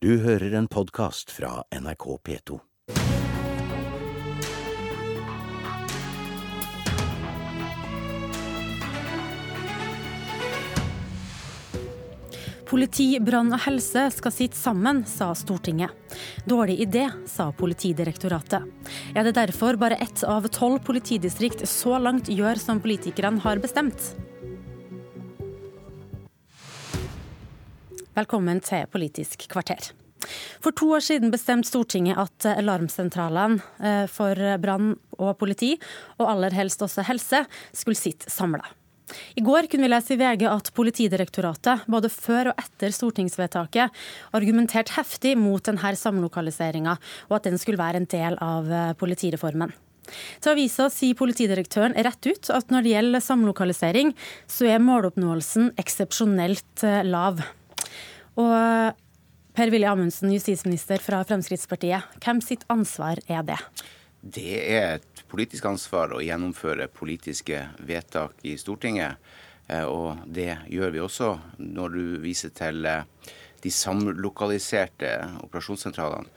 Du hører en podkast fra NRK P2. Politi, brann og helse skal sitte sammen, sa Stortinget. Dårlig idé, sa Politidirektoratet. Er det derfor bare ett av tolv politidistrikt så langt gjør som politikerne har bestemt? Velkommen til Politisk kvarter. For to år siden bestemte Stortinget at alarmsentralene eh, for brann og politi, og aller helst også helse, skulle sitte samla. I går kunne vi lese i VG at Politidirektoratet, både før og etter stortingsvedtaket, argumenterte heftig mot denne samlokaliseringa, og at den skulle være en del av eh, politireformen. Til avisa sier politidirektøren rett ut at når det gjelder samlokalisering, så er måloppnåelsen eksepsjonelt eh, lav. Og Per-Willy Amundsen, justisminister fra Fremskrittspartiet, hvem sitt ansvar er det? Det er et politisk ansvar å gjennomføre politiske vedtak i Stortinget. Eh, og det gjør vi også når du viser til eh, de samlokaliserte operasjonssentralene.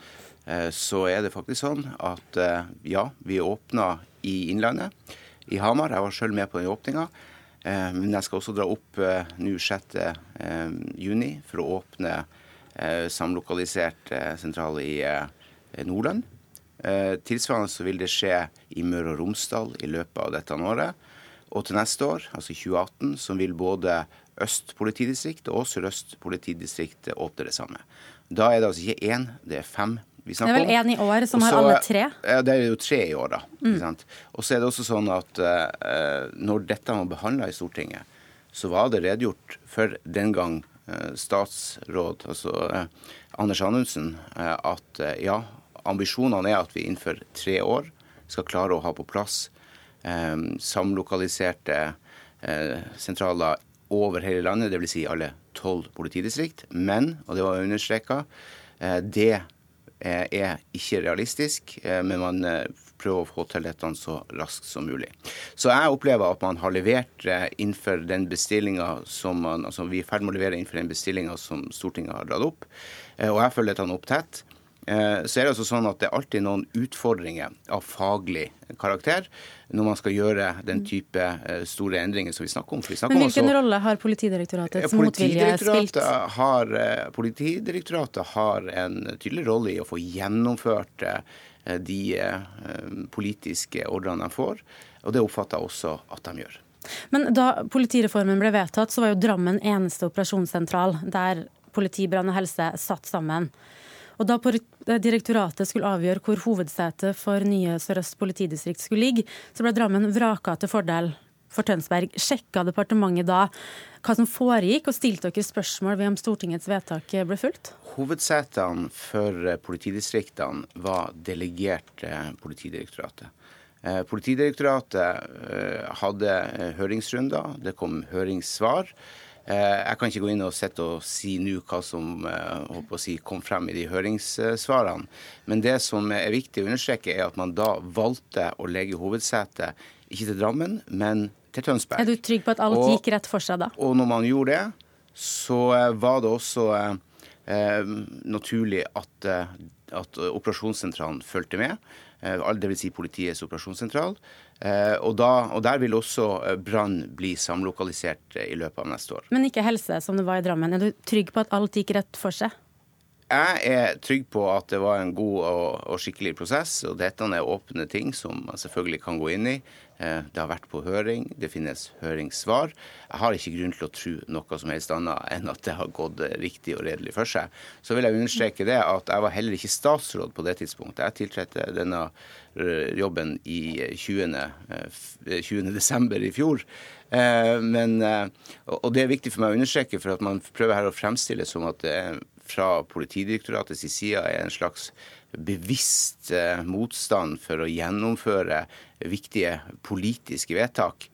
Eh, så er det faktisk sånn at ja, vi åpna i Innlandet, i Hamar. Jeg var sjøl med på den åpninga. Men jeg skal også dra opp nå 6.6 for å åpne samlokalisert sentral i Nordland. Eh, tilsvarende så vil det skje i Møre og Romsdal i løpet av dette året. Og til neste år, altså 2018, så vil både Øst politidistrikt og Sør-Øst politidistrikt åpne det samme. Da er det altså ikke én, det er fem vi snakker om. Det er vel én i år som Også, har alle tre? Ja, det er jo tre i år, da. Mm. Og så er det også sånn at uh, når dette var behandla i Stortinget, så var det redegjort for den gang uh, statsråd, altså uh, Anders Anundsen, at ja, ambisjonene er at vi innenfor tre år skal klare å ha på plass samlokaliserte sentraler over hele landet, dvs. Si alle tolv politidistrikt. Men, og det var understreka, det er ikke realistisk, eh, men man eh, prøver å få til dette så raskt som mulig. Så jeg opplever at man har levert innenfor den bestillinga som man, altså vi er i ferd med å levere innenfor den bestillinga som Stortinget har dratt opp. Og jeg følger dette opp tett. Eh, så er det altså sånn at det er alltid noen utfordringer av faglig karakter når man skal gjøre den type eh, store endringer som vi snakker om. Vi snakker Men hvilken også, rolle har Politidirektoratets motvilje spilt? Har, eh, Politidirektoratet har en tydelig rolle i å få gjennomført de politiske ordrene de får, og det oppfatter jeg også at de gjør. Men da politireformen ble vedtatt, så var jo Drammen eneste operasjonssentral der politi, brann og helse satt sammen. Og da direktoratet skulle avgjøre hvor hovedsetet for nye Sør-Øst politidistrikt skulle ligge, så ble Drammen vraka til fordel for Tønsberg. Sjekka departementet da hva som foregikk, og stilte dere spørsmål ved om Stortingets vedtak ble fulgt? Hovedsetene for politidistriktene var delegert Politidirektoratet. Eh, Politidirektoratet eh, hadde høringsrunder, det kom høringssvar. Eh, jeg kan ikke gå inn og sitte og si nå hva som eh, si, kom frem i de høringssvarene. Men det som er viktig å understreke, er at man da valgte å legge hovedsetet ikke til Drammen, men til Tønsberg. Er du trygg på at alt gikk rett for seg da? Og når man gjorde det, så eh, var det også eh, naturlig at, at operasjonssentralen fulgte med. Eh, Dvs. Si politiets operasjonssentral. Eh, og, da, og Der vil også eh, brann bli samlokalisert i løpet av neste år. Men ikke helse, som det var i Drammen. Er du trygg på at alt gikk rett for seg? Jeg er trygg på at det var en god og, og skikkelig prosess. og Dette er åpne ting som man selvfølgelig kan gå inn i. Eh, det har vært på høring, det finnes høringssvar. Jeg har ikke grunn til å tro noe som helst annet enn at det har gått riktig og redelig for seg. Så vil jeg understreke det at jeg var heller ikke statsråd på det tidspunktet. Jeg tiltrådte denne eh, jobben i 20. 20. Eh, desember i fjor. Men, og det er viktig for meg å understreke, for at man prøver her å fremstille som at det fra Politidirektoratets side er en slags bevisst eh, motstand for å gjennomføre viktige politiske vedtak,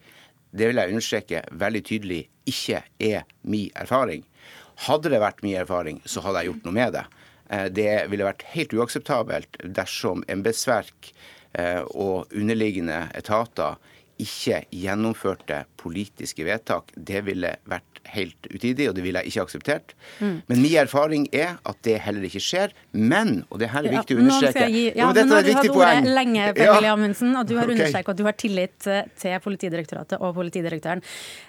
det vil jeg understreke veldig tydelig ikke er min erfaring. Hadde det vært min erfaring, så hadde jeg gjort noe med det. Eh, det ville vært helt uakseptabelt dersom embetsverk eh, og underliggende etater ikke gjennomførte politiske vedtak. Det ville vært helt utidig, og det ville jeg ikke akseptert. Mm. Men min erfaring er at det heller ikke skjer. Men, og det her er viktig å understreke ja, ja, men Nå har du hatt ordet lenge, Per Willy Amundsen, og du har okay. understreket at du har tillit eh, til Politidirektoratet og politidirektøren.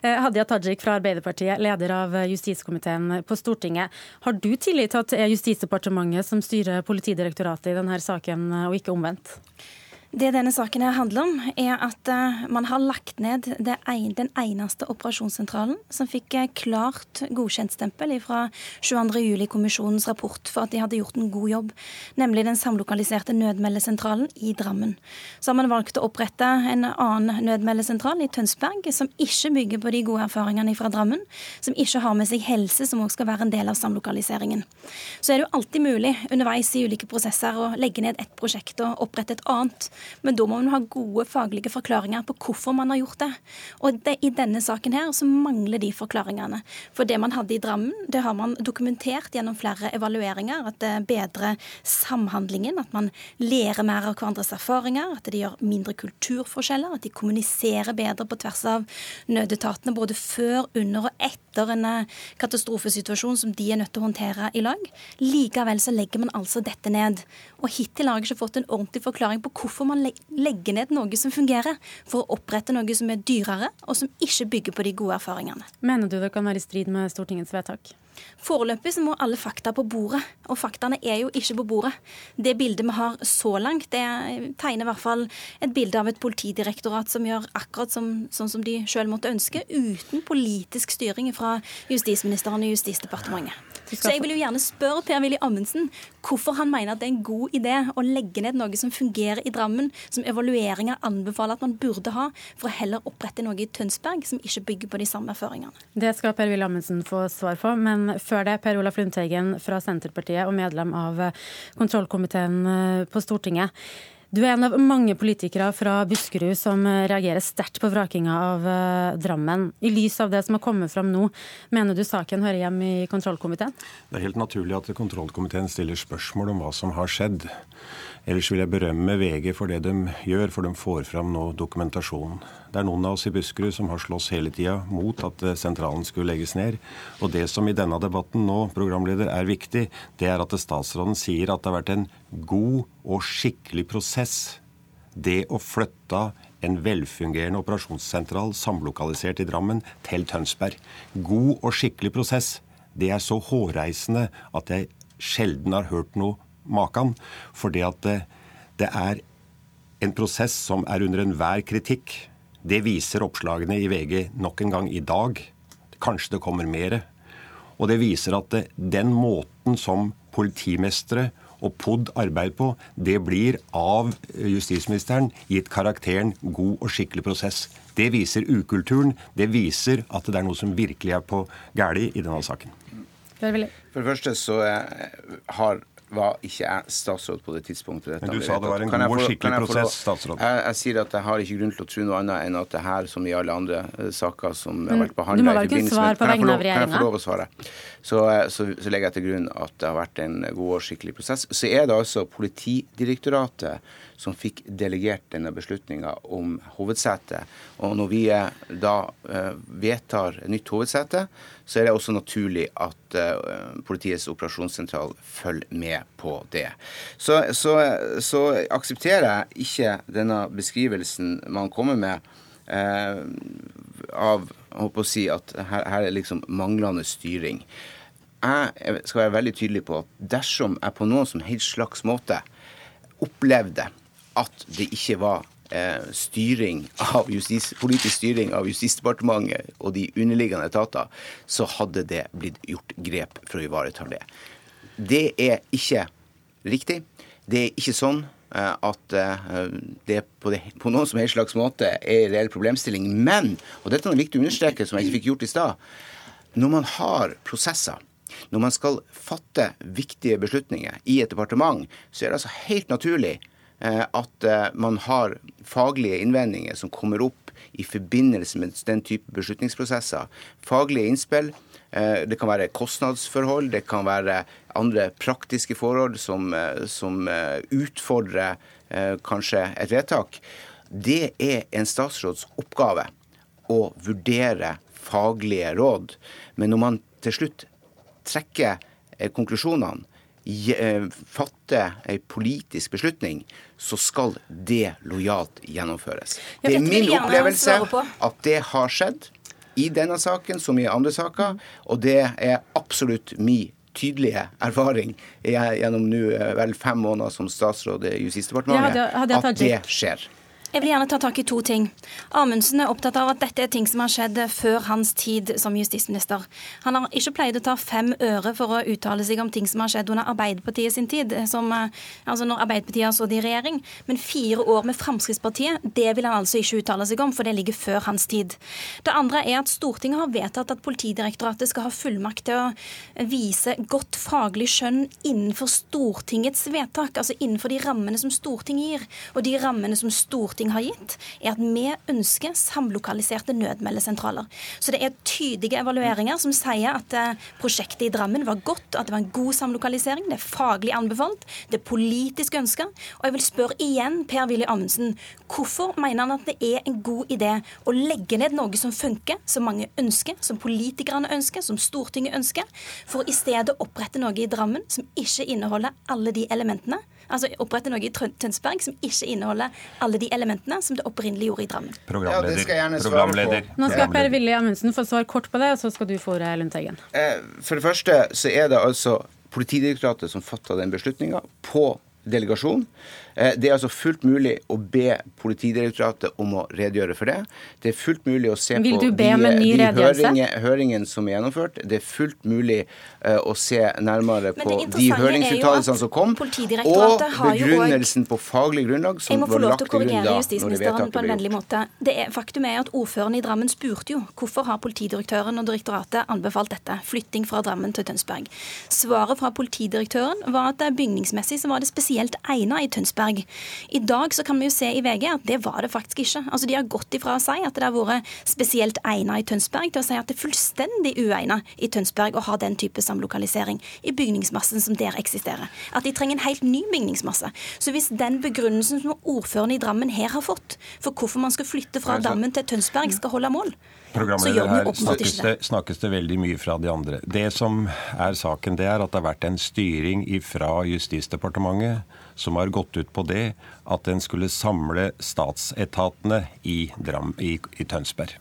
Eh, Hadia Tajik fra Arbeiderpartiet, leder av justiskomiteen på Stortinget. Har du tillit til at det er Justisdepartementet som styrer Politidirektoratet i denne saken, og ikke omvendt? Det denne saken her handler om, er at uh, man har lagt ned en, den eneste operasjonssentralen som fikk uh, klart godkjentstempel fra 22.07-kommisjonens rapport for at de hadde gjort en god jobb, nemlig den samlokaliserte nødmeldesentralen i Drammen. Så har man valgt å opprette en annen nødmeldesentral i Tønsberg, som ikke bygger på de gode erfaringene fra Drammen, som ikke har med seg helse, som også skal være en del av samlokaliseringen. Så er det jo alltid mulig underveis i ulike prosesser å legge ned et prosjekt og opprette et annet. Men da må man ha gode faglige forklaringer på hvorfor man har gjort det. Og det, i denne saken her så mangler de forklaringene. For det man hadde i Drammen, det har man dokumentert gjennom flere evalueringer. At det bedrer samhandlingen, at man lærer mer av hverandres erfaringer. At de gjør mindre kulturforskjeller, at de kommuniserer bedre på tvers av nødetatene både før, under og etter en eh, katastrofesituasjon som de er nødt til å håndtere i lag. Likevel så legger man altså dette ned. Og hittil har jeg ikke fått en ordentlig forklaring på hvorfor man legger ned noe som fungerer, for å opprette noe som er dyrere, og som ikke bygger på de gode erfaringene. Mener du det kan være i strid med Stortingets vedtak? Foreløpig så må alle fakta på bordet, og faktaene er jo ikke på bordet. Det bildet vi har så langt, det tegner i hvert fall et bilde av et politidirektorat som gjør akkurat som, sånn som de sjøl måtte ønske, uten politisk styring fra justisministeren og Justisdepartementet. Så jeg vil jo gjerne spørre Per-Willy Amundsen hvorfor han mener at det er en god idé å legge ned noe som fungerer i Drammen, som evalueringer anbefaler at man burde ha, for å heller opprette noe i Tønsberg som ikke bygger på de samme føringene. Det skal Per-Willy Amundsen få svar på. men før det, Per Olaf Lundteigen fra Senterpartiet og medlem av kontrollkomiteen eh, på Stortinget. Du er en av mange politikere fra Buskerud som reagerer sterkt på vrakinga av eh, Drammen. I lys av det som har kommet fram nå, mener du saken hører hjem i kontrollkomiteen? Det er helt naturlig at kontrollkomiteen stiller spørsmål om hva som har skjedd. Ellers vil jeg berømme VG for det de gjør, for de får fram nå dokumentasjonen. Det er noen av oss i Buskerud som har slåss hele tida mot at eh, sentralen skulle legges ned. Og det som i denne debatten nå, programleder, er viktig, det er at statsråden sier at det har vært en god og skikkelig prosess. Det å flytte en velfungerende operasjonssentral samlokalisert i Drammen til Tønsberg. God og skikkelig prosess. Det er så hårreisende at jeg sjelden har hørt noe maken. Fordi at det, det er en prosess som er under enhver kritikk. Det viser oppslagene i VG nok en gang i dag. Kanskje det kommer mer. Og det viser at det, den måten som politimestere og POD arbeider på, det blir av justisministeren gitt karakteren god og skikkelig prosess. Det viser ukulturen. Det viser at det er noe som virkelig er på galt i denne saken. For det første så har var ikke jeg statsråd på det tidspunktet. Men du sa det var en god og skikkelig prosess, statsråd. Jeg, jeg, sier at jeg har ikke grunn til å tro noe annet enn at det her, som i alle andre uh, saker som har vært behandla Du må ikke svare på vegne av regjeringa? Kan jeg få lov å svare? Så, eh, så, så, legger jeg til grunn at det har vært en god og skikkelig prosess. Så er det altså Politidirektoratet som fikk delegert denne beslutninga om hovedsete. Og når vi eh, da uh, vedtar nytt hovedsete, så er det også naturlig at uh, Politiets operasjonssentral følger med på det. Så, så, så aksepterer jeg ikke denne beskrivelsen man kommer med eh, av å si at her, her er liksom manglende styring. Jeg skal være veldig tydelig på at dersom jeg på noen som helst slags måte opplevde at det ikke var Eh, styring av justis, politisk styring av Justisdepartementet og de underliggende etater, så hadde det blitt gjort grep for å ivareta det. Det er ikke riktig. Det er ikke sånn eh, at eh, det på, det på, noen som helst slags måte er en reell problemstilling. Men, og dette er viktig å understreke, som jeg ikke fikk gjort i stad, når man har prosesser når man skal fatte viktige beslutninger i et departement, så er det altså helt naturlig Eh, at eh, man har faglige innvendinger som kommer opp i forbindelse med den type beslutningsprosesser. Faglige innspill. Eh, det kan være kostnadsforhold, det kan være andre praktiske forhold som, som utfordrer kanskje et vedtak. Det er en statsråds oppgave å vurdere faglige råd. Men når man til slutt trekker eh, konklusjonene, eh, fatter en politisk beslutning, så skal det lojalt gjennomføres. Det er min opplevelse at det har skjedd i denne saken som i andre saker, og det er absolutt min tydelige erfaring gjennom nå eh, vel fem måneder som statsråd i Justisdepartementet, at det skjer. Jeg vil gjerne ta tak i to ting. Amundsen er opptatt av at dette er ting som har skjedd før hans tid som justisminister. Han har ikke pleid å ta fem øre for å uttale seg om ting som har skjedd under Arbeiderpartiet sin tid, som, eh, altså når Arbeiderpartiet har sittet i regjering. Men fire år med Fremskrittspartiet, det vil han altså ikke uttale seg om, for det ligger før hans tid. Det andre er at Stortinget har vedtatt at Politidirektoratet skal ha fullmakt til å vise godt faglig skjønn innenfor Stortingets vedtak, altså innenfor de rammene som Stortinget gir, og de rammene som Stortinget Stortinget har gitt, er at vi ønsker samlokaliserte nødmeldesentraler. Så det er tydelige evalueringer som sier at eh, prosjektet i Drammen var godt, at det var en god samlokalisering. Det er faglig anbefalt, det er politisk ønska. Og jeg vil spørre igjen Per-Willy Amundsen, hvorfor mener han at det er en god idé å legge ned noe som funker, som mange ønsker, som politikerne ønsker, som Stortinget ønsker, for i stedet å opprette noe i Drammen som ikke inneholder alle de elementene? Altså opprette noe i Tønsberg som ikke inneholder alle de elementene som det opprinnelig gjorde i Drammen. Programleder. Ja, det skal jeg gjerne svare på. Nå skal Per Willy Amundsen få svar kort på det, og så skal du få ordet, Lundteigen. Eh, for det første så er det altså Politidirektoratet som fatta den beslutninga på delegasjon. Eh, det er altså fullt mulig å be Politidirektoratet om å redegjøre for det. Det er fullt mulig å se Vil på de, de høringene, høringen som er gjennomført. Det er fullt mulig uh, å se nærmere på de høringsuttalelsene som kom, og begrunnelsen på faglig grunnlag som var lagt til grunn da når vedtaket ble gjort. Det er, faktum er at Ordføreren i Drammen spurte jo hvorfor har politidirektøren og direktoratet anbefalt dette, flytting fra Drammen til Tønsberg. Svaret fra politidirektøren var at bygningsmessig så var det spesielt egnet i Tønsberg. Tønsberg. I dag så kan vi jo se i VG at det var det faktisk ikke. Altså De har gått ifra å si at det har vært spesielt egnet i Tønsberg, til å si at det er fullstendig uegnet i Tønsberg å ha den type samlokalisering i bygningsmassen som der eksisterer. At de trenger en helt ny bygningsmasse. Så hvis den begrunnelsen som ordføreren i Drammen her har fått for hvorfor man skal flytte fra Dammen til Tønsberg, skal holde mål, Programleder, her snakkes det, snakkes det, veldig mye fra de andre. Det som er saken, det er at det har vært en styring fra Justisdepartementet som har gått ut på det at en skulle samle statsetatene i, Dram, i, i Tønsberg.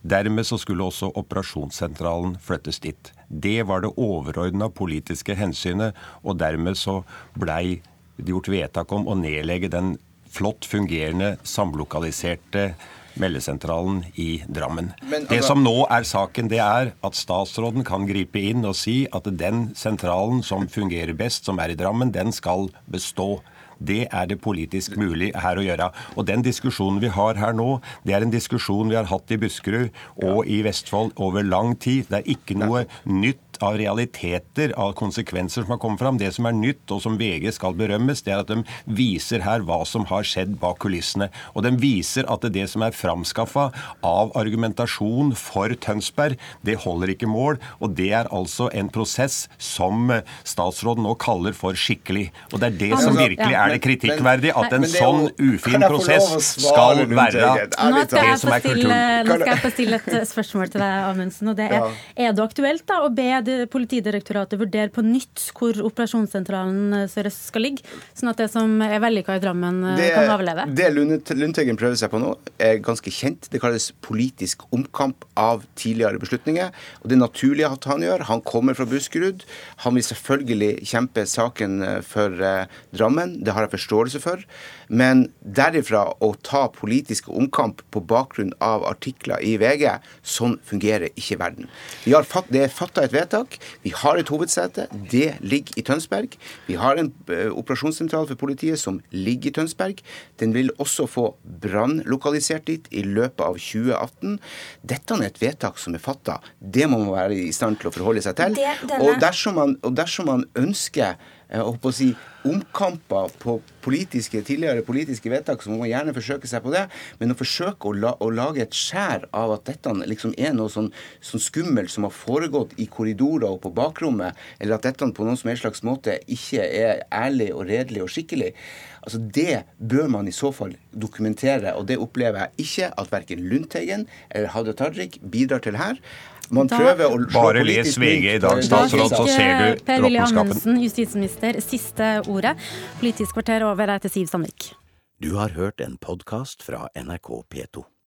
Dermed så skulle også operasjonssentralen flyttes dit. Det var det overordna politiske hensynet, og dermed så blei det gjort vedtak om å nedlegge den flott fungerende, samlokaliserte meldesentralen i Drammen. Men, det altså- som nå er saken, det er at statsråden kan gripe inn og si at den sentralen som fungerer best, som er i Drammen, den skal bestå. Det er det politisk mulig her å gjøre. Og Den diskusjonen vi har her nå, det er en diskusjon vi har hatt i Buskerud og i Vestfold over lang tid. Det er ikke noe nytt av realiteter, av konsekvenser som har kommet fram. Det som er nytt, og som VG skal berømmes, det er at de viser her hva som har skjedd bak kulissene. Og de viser at det som er framskaffa av argumentasjon for Tønsberg, det holder ikke mål. Og det er altså en prosess som statsråden nå kaller for skikkelig. Og det er det som virkelig er det kritikkverdig, at en sånn ufin prosess skal være det som er kulturen. Nå skal jeg få stille et spørsmål til deg, Amundsen. og det er, er det aktuelt da å be Politidirektoratet vurdere på nytt hvor operasjonssentralen Sør-Øst skal ligge, sånn at det som er vellykka i Drammen, eh, det, kan overleve? Det Lundteigen prøver seg på nå, er ganske kjent. Det kalles politisk omkamp av tidligere beslutninger. Og det er naturlig at han gjør. Han kommer fra Buskerud. Han vil selvfølgelig kjempe saken eh, for Drammen. Det har jeg forståelse for. Men derifra å ta politisk omkamp på bakgrunn av artikler i VG, sånn fungerer ikke verden. Det er fatta et vedtak. Vi har et hovedsete. Det ligger i Tønsberg. Vi har en uh, operasjonssentral for politiet som ligger i Tønsberg. Den vil også få brann lokalisert dit i løpet av 2018. Dette er et vedtak som er fatta. Det må man være i stand til å forholde seg til. Og dersom man, og dersom man ønsker uh, å si, omkamper på politiske, tidligere politiske vedtak, så må man gjerne forsøke seg på det. Men å forsøke å, la, å lage et skjær av at dette liksom er noe sånn, sånn, skummelt som har foregått i korridorer og på bakrommet, eller at dette på noen som helst slags måte ikke er ærlig og redelig og skikkelig, altså det bør man i så fall dokumentere. Og det opplever jeg ikke at verken Lundteigen eller Hadia Tajik bidrar til her. Man Da- prøver å slå Bare les VG i dag, statsråd, så ser du eh, Per Willy råttenskapen. Amundsen, justisminister, siste ordet. Politisk kvarter over jeg til Siv Sandvik. Du har hørt en podkast fra NRK P2.